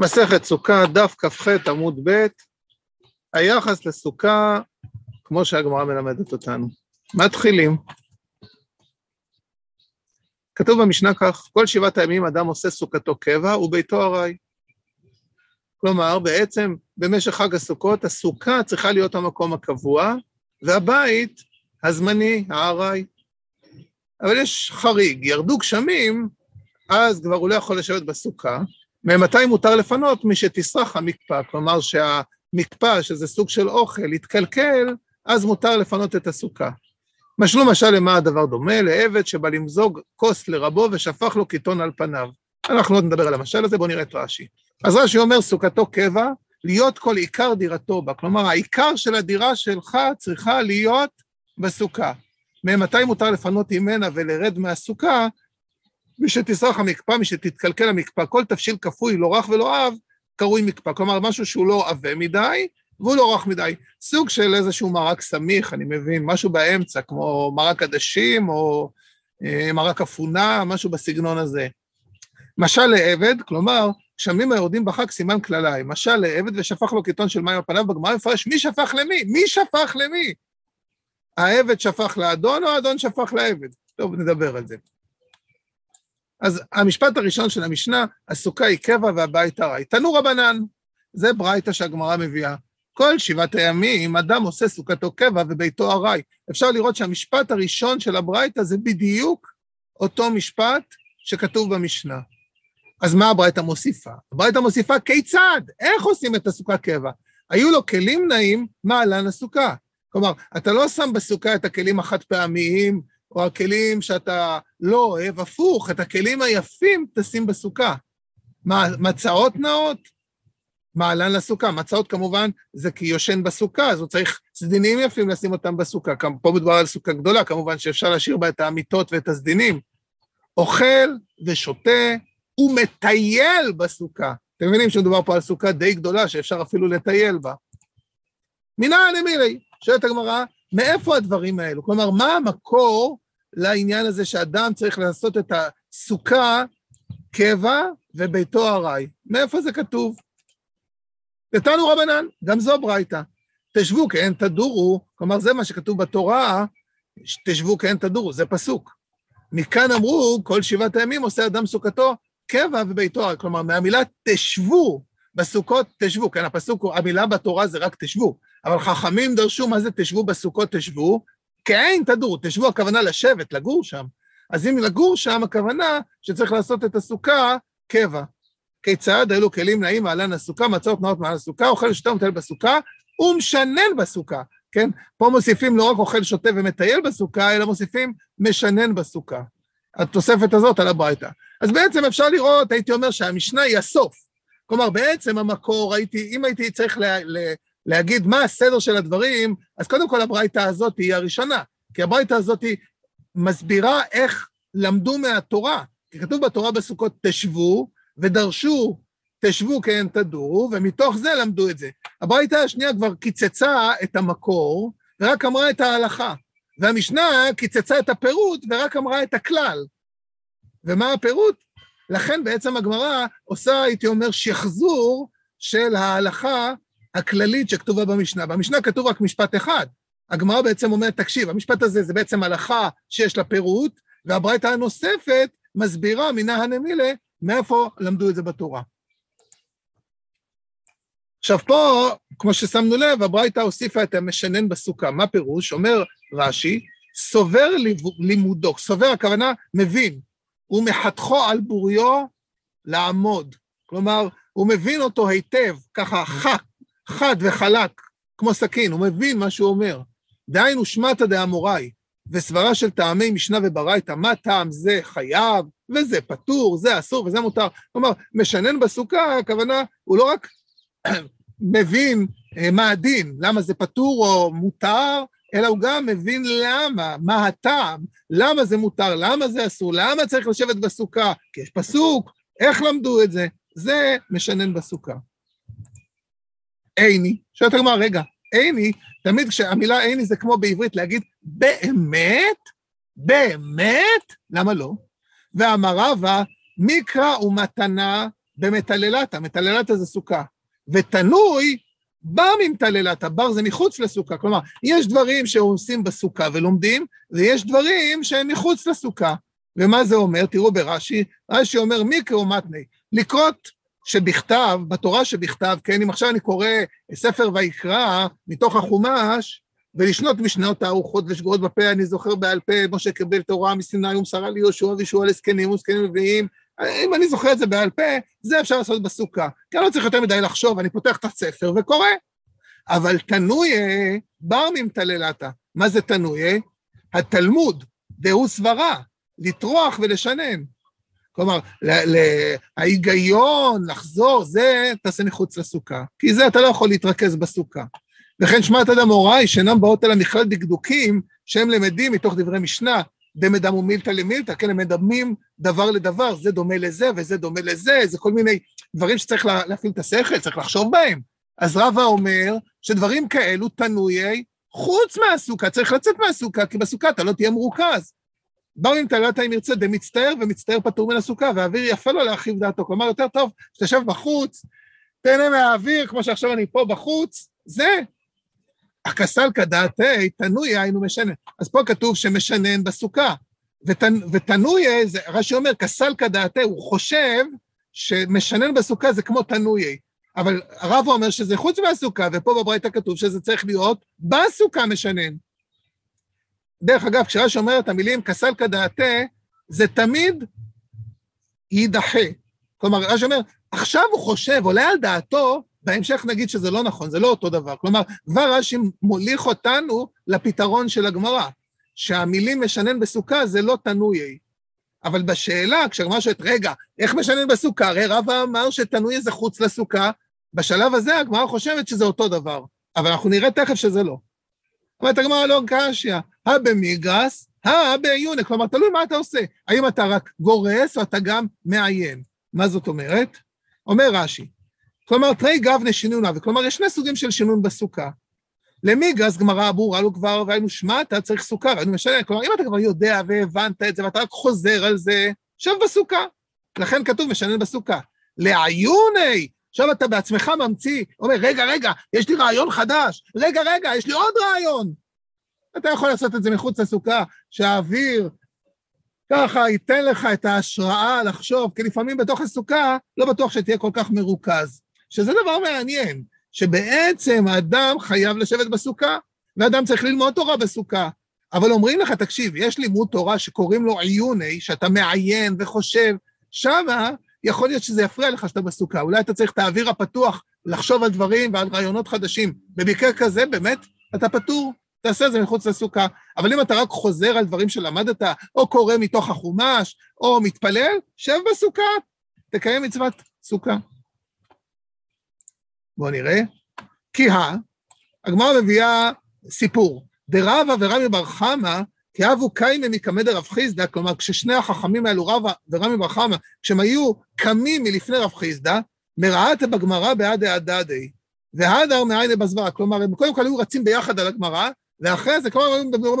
מסכת סוכה, דף כ"ח עמוד ב', היחס לסוכה, כמו שהגמרא מלמדת אותנו. מתחילים. כתוב במשנה כך, כל שבעת הימים אדם עושה סוכתו קבע וביתו ארעי. כלומר, בעצם במשך חג הסוכות, הסוכה צריכה להיות המקום הקבוע, והבית הזמני, הארעי. אבל יש חריג, ירדו גשמים, אז כבר הוא לא יכול לשבת בסוכה, ממתי מותר לפנות? משתסרח המקפא, כלומר שהמקפא, שזה סוג של אוכל, יתקלקל, אז מותר לפנות את הסוכה. משלו משל למה הדבר דומה? לעבד שבא למזוג כוס לרבו ושפך לו קיטון על פניו. אנחנו עוד נדבר על המשל הזה, בואו נראה את רש"י. אז רש"י אומר, סוכתו קבע, להיות כל עיקר דירתו בה. כלומר, העיקר של הדירה שלך צריכה להיות בסוכה. ממתי מותר לפנות ממנה ולרד מהסוכה? משתסרח המקפא, משתתקלקל המקפא, כל תבשיל כפוי, לא רך ולא עב, קרוי מקפא. כלומר, משהו שהוא לא עבה מדי, והוא לא רך מדי. סוג של איזשהו מרק סמיך, אני מבין, משהו באמצע, כמו מרק עדשים או אה, מרק אפונה, משהו בסגנון הזה. משל לעבד, כלומר, גשמים היורדים בחג סימן כללי. משל לעבד ושפך לו קיטון של מים על פניו, בגמרא מפרש, מי שפך למי? מי שפך למי? העבד שפך לאדון או האדון שפך לעבד? טוב, נדבר על זה. אז המשפט הראשון של המשנה, הסוכה היא קבע והבית ארעי. תנו רבנן, זה ברייתא שהגמרא מביאה. כל שבעת הימים אדם עושה סוכתו קבע וביתו ארעי. אפשר לראות שהמשפט הראשון של הברייתא זה בדיוק אותו משפט שכתוב במשנה. אז מה הברייתא מוסיפה? הברייתא מוסיפה כיצד? איך עושים את הסוכה קבע? היו לו כלים נעים, מעלן הסוכה. כלומר, אתה לא שם בסוכה את הכלים החד פעמיים, או הכלים שאתה לא אוהב, הפוך, את הכלים היפים תשים בסוכה. מצעות נאות? מעלן לסוכה. מצעות כמובן זה כי יושן בסוכה, אז הוא צריך סדינים יפים לשים אותם בסוכה. פה מדובר על סוכה גדולה, כמובן שאפשר להשאיר בה את האמיתות ואת הסדינים. אוכל ושותה ומטייל בסוכה. אתם מבינים שמדובר פה על סוכה די גדולה, שאפשר אפילו לטייל בה. מנהל אמילי, שואלת הגמרא, מאיפה הדברים האלו? כלומר, מה המקור לעניין הזה שאדם צריך לעשות את הסוכה קבע וביתו ארעי? מאיפה זה כתוב? נתנו רבנן, גם זו ברייתא. תשבו כן תדורו, כלומר זה מה שכתוב בתורה, תשבו כן תדורו, זה פסוק. מכאן אמרו, כל שבעת הימים עושה אדם סוכתו קבע וביתו ארעי. כלומר, מהמילה תשבו, בסוכות תשבו, כן, הפסוק, המילה בתורה זה רק תשבו, אבל חכמים דרשו מה זה תשבו בסוכות תשבו, כאין תדורו, תשבו הכוונה לשבת, לגור שם. אז אם לגור שם, הכוונה שצריך לעשות את הסוכה קבע. כיצד? אלו כלים נעים מעלן הסוכה, מצות נאות מעל הסוכה, אוכל שותה ומטייל בסוכה, ומשנן בסוכה, כן? פה מוסיפים לא רק אוכל שותה ומטייל בסוכה, אלא מוסיפים משנן בסוכה. התוספת הזאת על הברייתא. אז בעצם אפשר לראות, הייתי אומר שהמשנה היא הסוף. כלומר, בעצם המקור, הייתי, אם הייתי צריך לה, לה, להגיד מה הסדר של הדברים, אז קודם כל הברייתא הזאת היא הראשונה, כי הברייתא הזאת מסבירה איך למדו מהתורה. כי כתוב בתורה בסוכות תשבו, ודרשו תשבו כן תדורו, ומתוך זה למדו את זה. הברייתא השנייה כבר קיצצה את המקור, ורק אמרה את ההלכה. והמשנה קיצצה את הפירוט, ורק אמרה את הכלל. ומה הפירוט? לכן בעצם הגמרא עושה, הייתי אומר, שחזור של ההלכה הכללית שכתובה במשנה. במשנה כתוב רק משפט אחד. הגמרא בעצם אומרת, תקשיב, המשפט הזה זה בעצם הלכה שיש לה פירוט, והברייתא הנוספת מסבירה מנה הנמילה מאיפה למדו את זה בתורה. עכשיו פה, כמו ששמנו לב, הברייתא הוסיפה את המשנן בסוכה. מה פירוש? אומר רש"י, סובר לימודו, סובר הכוונה מבין, ומחתכו על בוריו לעמוד. כלומר, הוא מבין אותו היטב, ככה חד, חד וחלק, כמו סכין, הוא מבין מה שהוא אומר. דהיינו שמטה דאמוראי, וסברה של טעמי משנה וברייתא, מה טעם זה חייב, וזה פטור, זה אסור וזה מותר. כלומר, משנן בסוכה, הכוונה, הוא לא רק מבין אה, מה הדין, למה זה פטור או מותר, אלא הוא גם מבין למה, מה הטעם, למה זה מותר, למה זה אסור, למה צריך לשבת בסוכה, כי יש פסוק, איך למדו את זה? זה משנן בסוכה. עיני, שואלת הגמרא, רגע, עיני, תמיד כשהמילה עיני זה כמו בעברית להגיד באמת? באמת? למה לא? ואמר רבא, מקרא ומתנה במטללתה, מטללתה זה סוכה, ותנוי בר ממטללתה, בר זה מחוץ לסוכה, כלומר, יש דברים שעושים בסוכה ולומדים, ויש דברים שהם מחוץ לסוכה. ומה זה אומר? תראו ברש"י, רש"י אומר מיקרו מתני, לקרות שבכתב, בתורה שבכתב, כן, אם עכשיו אני קורא ספר ויקרא מתוך החומש, ולשנות משנות תערוכות ושגורות בפה, אני זוכר בעל פה, משה קיבל תורה מסיני ומסרה לי יהושע וישוע לזקנים וזקנים לוויים, אם אני זוכר את זה בעל פה, זה אפשר לעשות בסוכה. כי אני לא צריך יותר מדי לחשוב, אני פותח את הספר וקורא. אבל תנויה, בר ממטללתה. מה זה תנויה? התלמוד, דהו סברה, לטרוח ולשנן. כלומר, ההיגיון, לחזור, זה תעשה מחוץ לסוכה. כי זה אתה לא יכול להתרכז בסוכה. וכן שמעת אדם הוריי, שאינם באות אלא מכלל דקדוקים, שהם למדים מתוך דברי משנה, דמדם ומילתא למילתא, כן, הם מדמים דבר לדבר, זה דומה לזה וזה דומה לזה, זה כל מיני דברים שצריך להפעיל את השכל, צריך לחשוב בהם. אז רבא אומר שדברים כאלו תנויי חוץ מהסוכה, צריך לצאת מהסוכה, כי בסוכה אתה לא תהיה מרוכז. באו עם תלת אם ירצה דמצטער, ומצטער פטור מן הסוכה, והאוויר יפה לו להרחיב דעתו. כלומר, יותר טוב שתשב בחוץ, תהנה מהאוויר, כמו שעכשיו אני פה בחוץ, זה הכסל כדעתי, תנוי היינו משנן. אז פה כתוב שמשנן בסוכה. ותנ, ותנוי, רש"י אומר, כסל כדעתי, הוא חושב שמשנן בסוכה זה כמו תנוי. אבל הרב אומר שזה חוץ מהסוכה, ופה בברייתא כתוב שזה צריך להיות בסוכה משנן. דרך אגב, כשרש"י אומר את המילים כסל כדעתי, זה תמיד יידחה. כלומר, רש"י אומר, עכשיו הוא חושב, עולה על דעתו, בהמשך נגיד שזה לא נכון, זה לא אותו דבר. כלומר, כבר רש"י מוליך אותנו לפתרון של הגמרא, שהמילים משנן בסוכה זה לא תנויי. אבל בשאלה, כשהגמרא שואלת, רגע, איך משנן בסוכה? הרי רבא אמר שתנויי זה חוץ לסוכה, בשלב הזה הגמרא חושבת שזה אותו דבר, אבל אנחנו נראה תכף שזה לא. אומרת הגמרא לא קשיא, הא במיגרס, הא בעיונק, כלומר, תלוי מה אתה עושה. האם אתה רק גורס או אתה גם מעיין. מה זאת אומרת? אומר רש"י, כלומר, תרי גבנה שינונה, וכלומר, יש שני סוגים של שינון בסוכה. למיגרס גמרא ברורה לו כבר, והיינו שמע, אתה צריך סוכה, והיינו משנה, כלומר, אם אתה כבר יודע והבנת את זה, ואתה רק חוזר על זה, שב בסוכה. לכן כתוב משנן בסוכה. לעיוני, עכשיו אתה בעצמך ממציא, אומר, רגע, רגע, יש לי רעיון חדש, רגע, רגע, יש לי עוד רעיון. אתה יכול לעשות את זה מחוץ לסוכה, שהאוויר ככה ייתן לך את ההשראה לחשוב, כי לפעמים בתוך הסוכה לא בטוח שתהיה כל כך מרוכז. שזה דבר מעניין, שבעצם האדם חייב לשבת בסוכה, ואדם צריך ללמוד תורה בסוכה. אבל אומרים לך, תקשיב, יש לימוד תורה שקוראים לו עיוני, שאתה מעיין וחושב, שמה יכול להיות שזה יפריע לך שאתה בסוכה. אולי אתה צריך את האוויר הפתוח לחשוב על דברים ועל רעיונות חדשים. במקרה כזה, באמת, אתה פטור, תעשה את זה מחוץ לסוכה. אבל אם אתה רק חוזר על דברים שלמדת, או קורא מתוך החומש, או מתפלל, שב בסוכה, תקיים מצוות סוכה. בואו נראה. כי ה, הגמרא מביאה סיפור. דרבה ורמי בר חמא, כי אבו קיימה מקמא דרב חיסדא, כלומר, כששני החכמים האלו, רבא ורמי בר חמא, כשהם היו קמים מלפני רב חיסדא, מראת בגמרא בעדי הדדי, והדר מעייני בזווה, כלומר, הם קודם כל היו רצים ביחד על הגמרא, ואחרי זה כלומר, למדנו,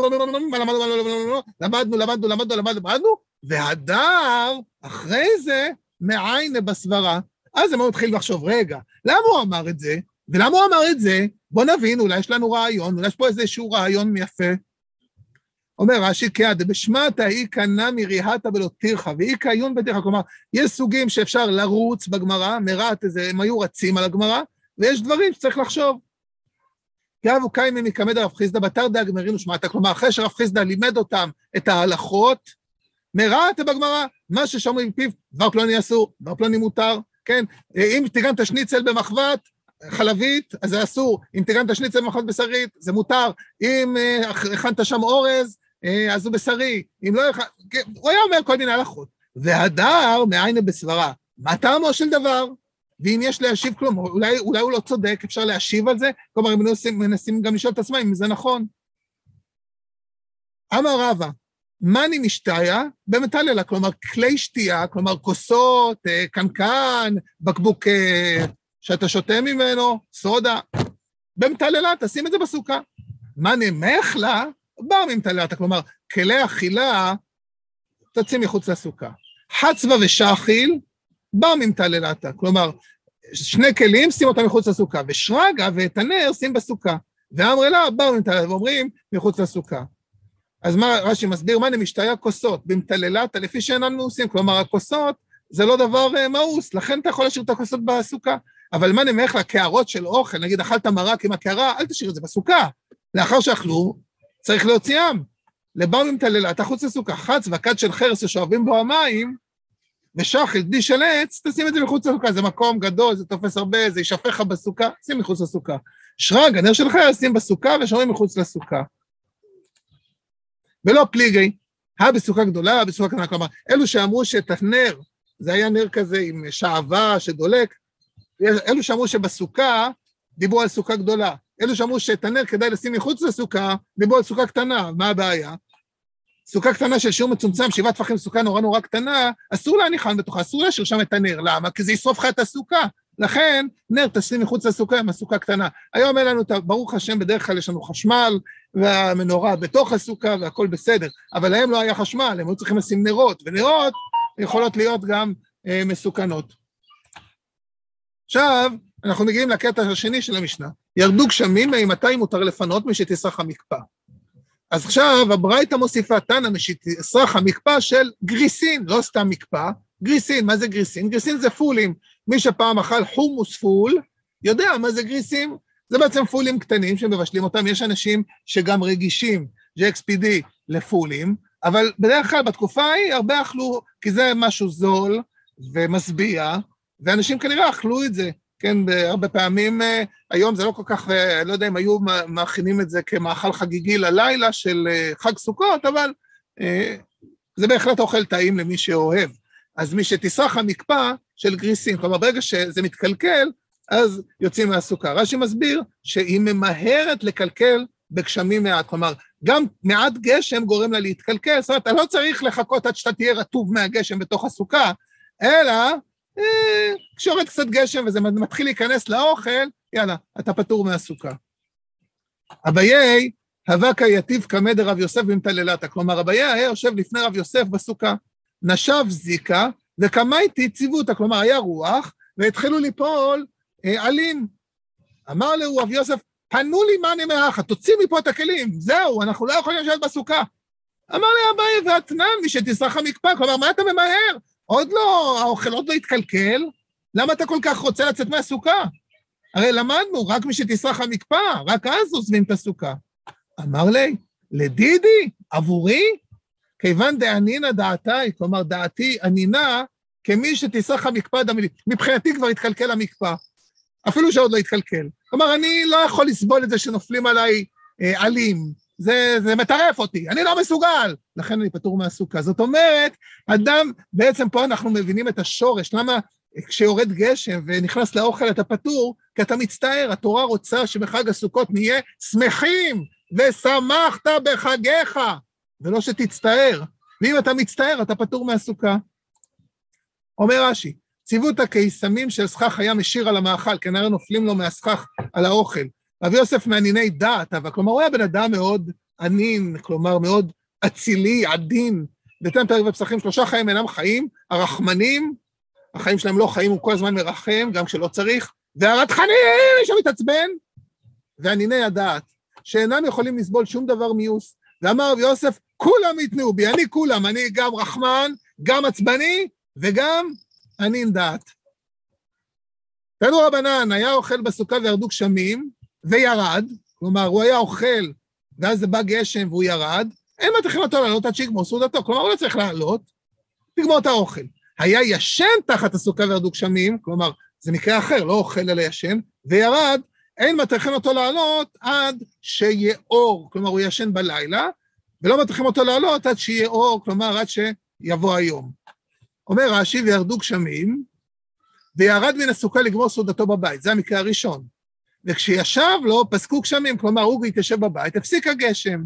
למדנו, למדנו, למדנו, למדנו, והדר, אחרי זה, מעייני בסברה. אז הם היו מתחילים לחשוב, רגע, למה הוא אמר את זה? ולמה הוא אמר את זה? בוא נבין, אולי יש לנו רעיון, אולי יש פה איזשהו רעיון יפה. אומר רש"י, כעד בשמטה איכא נמי ריהתא ולא טירחא, ואיכא עיון בטירחא, כלומר, יש סוגים שאפשר לרוץ בגמרא, מרעת איזה, הם היו רצים על הגמרא, ויש דברים שצריך לחשוב. כאבו קיימי מקמד הרב חיסדא בתר דאגמרינו שמעתא, כלומר, אחרי שרב חיסדא לימד אותם את ההלכות, מרעת בגמרא, מה ששומרים מפיו, דבר פלוני אסור, דבר פלוני מותר, כן? אם תיגנת שניצל במחבת, חלבית, אז זה אסור. אם תיגנת שניצל במחבת בשרית, זה מותר. אם אה, הכנת שם אורז, אז הוא בשרי. אם לא... כן, הוא היה אומר כל מיני הלכות. והדר מעין בסברה. מה טעמו של דבר? ואם יש להשיב כלום, אולי, אולי הוא לא צודק, אפשר להשיב על זה? כלומר, הם מנסים, מנסים גם לשאול את עצמם אם זה נכון. אמר רבא, מאני משתיה במטללה, כלומר כלי שתייה, כלומר כוסות, אה, קנקן, בקבוק אה, שאתה שותה ממנו, סודה, במטללה, תשים את זה בסוכה. מאני מחלה, בר ממטללתה, כלומר, כלי אכילה, תוציא מחוץ לסוכה. חצבה ושחיל, בר ממטללתה. כלומר, שני כלים, שים אותם מחוץ לסוכה, ושרגא ואת הנר שים בסוכה. ואמרי לה, בר ממטללתה, ואומרים, מחוץ לסוכה. אז מה, רש"י מסביר, מה נמשתי הכוסות, במטללתה, לפי שאינן מאוסים. כלומר, הכוסות זה לא דבר uh, מאוס, לכן אתה יכול להשאיר את הכוסות בסוכה. אבל מה נמך לקערות של אוכל, נגיד אכלת מרק עם הקערה, אל תשאיר את זה בסוכה. לאחר שאכלו, צריך להוציאם. לבר ממטללתה חוץ לסוכה, חץ וכד של חרס ששואבים בו המים, ושחל, די של עץ, תשים את זה מחוץ לסוכה, זה מקום גדול, זה תופס הרבה, זה יישפך לך בסוכה, שים מחוץ לסוכה. שרג, הנר של חרס, שים בסוכה ושומרים מחוץ לסוכה. ולא פליגי, הא בסוכה גדולה, בסוכה קטנה, כלומר, אלו שאמרו שאת הנר, זה היה נר כזה עם שעווה שדולק, אלו שאמרו שבסוכה, דיברו על סוכה גדולה. אלו שאמרו שאת הנר כדאי לשים מחוץ לסוכה, דיברו על סוכה קטנה, מה הבעיה? סוכה קטנה של שיעור מצומצם, שבעה טפחים סוכה נורא נורא קטנה, אסור להניחן בתוכה, אסור להשאיר שם את הנר, למה? כי זה ישרוף לך את הסוכה. לכן, נר תשים מחוץ לסוכה עם הסוכה קטנה. היום אין לנו, ברוך השם, בדרך כלל יש לנו חשמל, והמנורה בתוך הסוכה והכל בסדר, אבל להם לא היה חשמל, הם היו צריכים לשים נרות, ונרות יכולות להיות גם אה, מסוכנות. עכשיו, אנחנו מגיעים לקטע השני של המשנה. ירדו גשמים, מאימתי מותר לפנות משתסרח המקפא. אז עכשיו הברייתא מוסיפה תנא משתסרח המקפא של גריסין, לא סתם מקפא, גריסין, מה זה גריסין? גריסין זה פולים. מי שפעם אכל חומוס פול, יודע מה זה גריסים. זה בעצם פולים קטנים שמבשלים אותם, יש אנשים שגם רגישים, GXPD, לפולים, אבל בדרך כלל בתקופה ההיא הרבה אכלו, כי זה משהו זול ומשביע, ואנשים כנראה אכלו את זה. כן, הרבה פעמים, אה, היום זה לא כל כך, אה, לא יודע אם היו מכינים את זה כמאכל חגיגי ללילה של אה, חג סוכות, אבל זה בהחלט אוכל טעים למי שאוהב. אז מי שתסרח המקפא של גריסים, כלומר ברגע שזה מתקלקל, אז יוצאים מהסוכה. רש"י מסביר שהיא ממהרת לקלקל בגשמים מעט, כלומר, גם מעט גשם גורם לה להתקלקל, זאת אומרת, אתה לא צריך לחכות עד שאתה תהיה רטוב מהגשם בתוך הסוכה, אלא כשיורד קצת גשם וזה מתחיל להיכנס לאוכל, יאללה, אתה פטור מהסוכה. אביי, הווה כיתיב קמא דרב יוסף במטללתה. כלומר, אביי היה יושב לפני רב יוסף בסוכה, נשב זיקה וקמייתי ציוותה, כלומר, היה רוח, והתחילו ליפול אה, עלים. אמר לו רב יוסף, פנו לי מאני מאחה, תוציא מפה את הכלים, זהו, אנחנו לא יכולים לשבת בסוכה. אמר לי אביי, ואתנן מי שתסרח המקפא, כלומר, מה אתה ממהר? עוד לא, האוכל עוד לא התקלקל, למה אתה כל כך רוצה לצאת מהסוכה? הרי למדנו, רק מי שתסרח המקפא, רק אז עוזבים את הסוכה. אמר לי, לדידי, עבורי, כיוון דאנינא דעתי, כלומר דעתי ענינה, כמי שתסרח המקפא דמילי. מבחינתי כבר התקלקל המקפא, אפילו שעוד לא התקלקל. כלומר, אני לא יכול לסבול את זה שנופלים עליי אה, עלים, זה, זה מטרף אותי, אני לא מסוגל, לכן אני פטור מהסוכה. זאת אומרת, אדם, בעצם פה אנחנו מבינים את השורש, למה כשיורד גשם ונכנס לאוכל אתה פטור? כי אתה מצטער, התורה רוצה שבחג הסוכות נהיה שמחים, ושמחת בחגיך, ולא שתצטער. ואם אתה מצטער, אתה פטור מהסוכה. אומר רש"י, ציוות הקיסמים של סכך היה משיר על המאכל, כנראה נופלים לו מהסכך על האוכל. רבי יוסף מענייני דעת, אבל כלומר הוא היה בן אדם מאוד ענין, כלומר מאוד אצילי, עדין. ניתן פרק בפסחים, שלושה חיים אינם חיים, הרחמנים, החיים שלהם לא חיים, הוא כל הזמן מרחם, גם כשלא צריך, והרתחנים, מי שמתעצבן, ועניני הדעת, שאינם יכולים לסבול שום דבר מיוס. ואמר רבי יוסף, כולם יתנאו בי, אני כולם, אני גם רחמן, גם עצבני, וגם ענין דעת. תנו רבנן, היה אוכל בסוכה וירדו גשמים, וירד, כלומר, הוא היה אוכל, ואז זה בא גשם והוא ירד, אין אותו לעלות עד שיגמור סעודתו, כלומר, הוא לא צריך לעלות, לגמור את האוכל. היה ישן תחת הסוכה וירדו גשמים, כלומר, זה מקרה אחר, לא אוכל אלא ישן, וירד, אין מטריחים אותו לעלות עד שיהיה אור, כלומר, הוא ישן בלילה, ולא מטריחים אותו לעלות עד שיהיה אור, כלומר, עד שיבוא היום. אומר רש"י, וירדו גשמים, וירד מן הסוכה לגמור סעודתו בבית, זה המקרה הראשון. וכשישב לו, פסקו גשמים, כלומר, הוא התיישב בבית, הפסיק הגשם.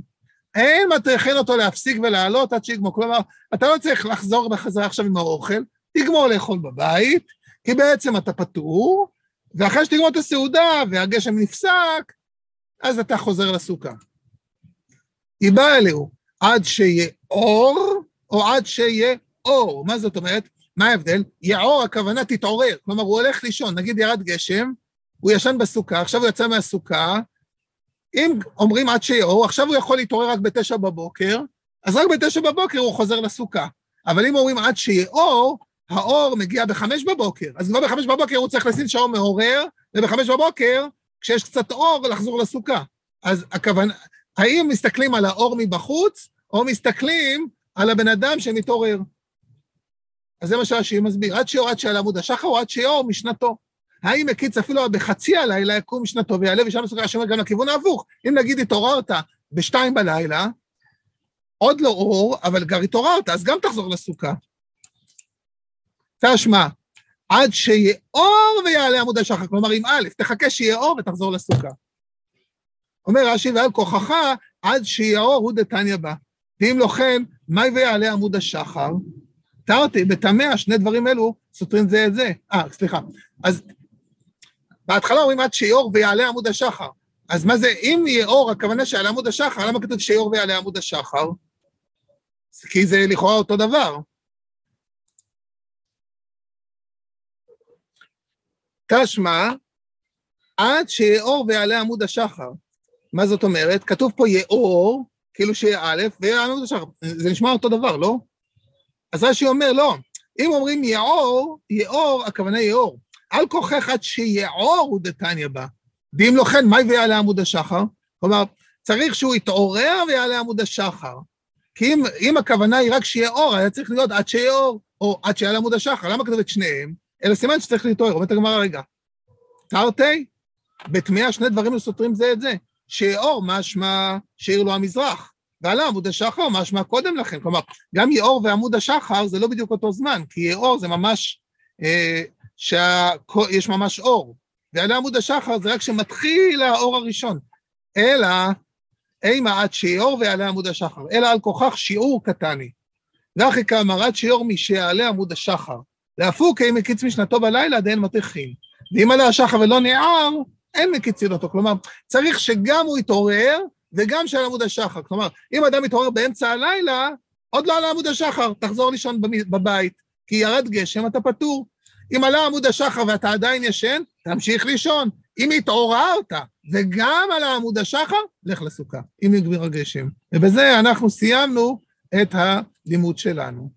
אין מטריחין אותו להפסיק ולעלות עד שיגמור. כלומר, אתה לא צריך לחזור בחזרה עכשיו עם האוכל, תגמור לאכול בבית, כי בעצם אתה פטור, ואחרי שתגמור את הסעודה והגשם נפסק, אז אתה חוזר לסוכה. היא באה אלוהו עד שיהיה אור, או עד שיהיה אור. מה זאת אומרת? מה ההבדל? יעור, הכוונה תתעורר. כלומר, הוא הולך לישון, נגיד ירד גשם, הוא ישן בסוכה, עכשיו הוא יצא מהסוכה, אם אומרים עד שיעור, עכשיו הוא יכול להתעורר רק בתשע בבוקר, אז רק בתשע בבוקר הוא חוזר לסוכה. אבל אם אומרים עד שיעור, האור מגיע בחמש בבוקר, אז כבר בחמש בבוקר הוא צריך לשים שעון מעורר, ובחמש בבוקר, כשיש קצת אור, לחזור לסוכה. אז הכוונה, האם מסתכלים על האור מבחוץ, או מסתכלים על הבן אדם שמתעורר? אז זה מה שהשיר מסביר, עד שיעור עד שעל עמוד השחר, או עד שיעור משנתו. האם הקיץ אפילו בחצי הלילה יקום משנתו ויעלה ושם לסוכה, השם גם לכיוון ההפוך. אם נגיד התעוררת בשתיים בלילה, עוד לא אור, אבל כבר התעוררת, אז גם תחזור לסוכה. תשמע, עד שיהיה אור ויעלה עמוד השחר, כלומר עם א', תחכה שיהיה אור ותחזור לסוכה. אומר רש"י, ועל כוחך עד שיהיה אור הוא דתניא בא. ואם לא כן, מאי ויעלה עמוד השחר? תרתי, בטמא, שני דברים אלו סותרים זה את זה. אה, סליחה. אז בהתחלה אומרים עד שיהיה אור ויעלה עמוד השחר. אז מה זה, אם יהיה אור, הכוונה שעל עמוד השחר, למה כתוב שיהיה אור ויעלה עמוד השחר? כי זה לכאורה אותו דבר. תשמע, עד שיאור ויעלה עמוד השחר. מה זאת אומרת? כתוב פה יאור, כאילו שיהיה א', ויעלה עמוד השחר. זה נשמע אותו דבר, לא? אז רש"י אומר, לא. אם אומרים יאור, יאור, הכוונה יאור. על כוחך עד שיאור הוא דתניא בה. ואם לא כן, מהי ויעלה עמוד השחר? כלומר, צריך שהוא יתעורר ויעלה עמוד השחר. כי אם, אם הכוונה היא רק שיהיה אור, היה צריך להיות עד שיהיה אור, או עד שיעלה עמוד השחר. למה כתוב את שניהם? אלא סימן שצריך להתעורר. אומרת הגמרא, רגע, תרתי, בתמיהה שני דברים סותרים זה את זה. שיאור משמע שעיר לו המזרח, ועלה עמוד השחר משמע קודם לכן. כלומר, גם יאור ועמוד השחר זה לא בדיוק אותו זמן, כי יאור זה ממש, אה, שיש ממש אור, ועלה עמוד השחר זה רק כשמתחיל האור הראשון. אלא, אימה עד שיאור ויעלה עמוד השחר, אלא על כוכך שיעור קטני. ואחי כאמר עד שיאור משעלה עמוד השחר. להפוק אם מקיץ משנתו בלילה דאין מתכין. ואם עלה השחר ולא נער, אין מקיצין אותו. כלומר, צריך שגם הוא יתעורר וגם שעל עמוד השחר. כלומר, אם אדם מתעורר באמצע הלילה, עוד לא עלה עמוד השחר, תחזור לישון בבית, כי ירד גשם, אתה פטור. אם עלה עמוד השחר ואתה עדיין ישן, תמשיך לישון. אם התעוררת וגם עלה עמוד השחר, לך לסוכה, אם נגמר הגשם. ובזה אנחנו סיימנו את הלימוד שלנו.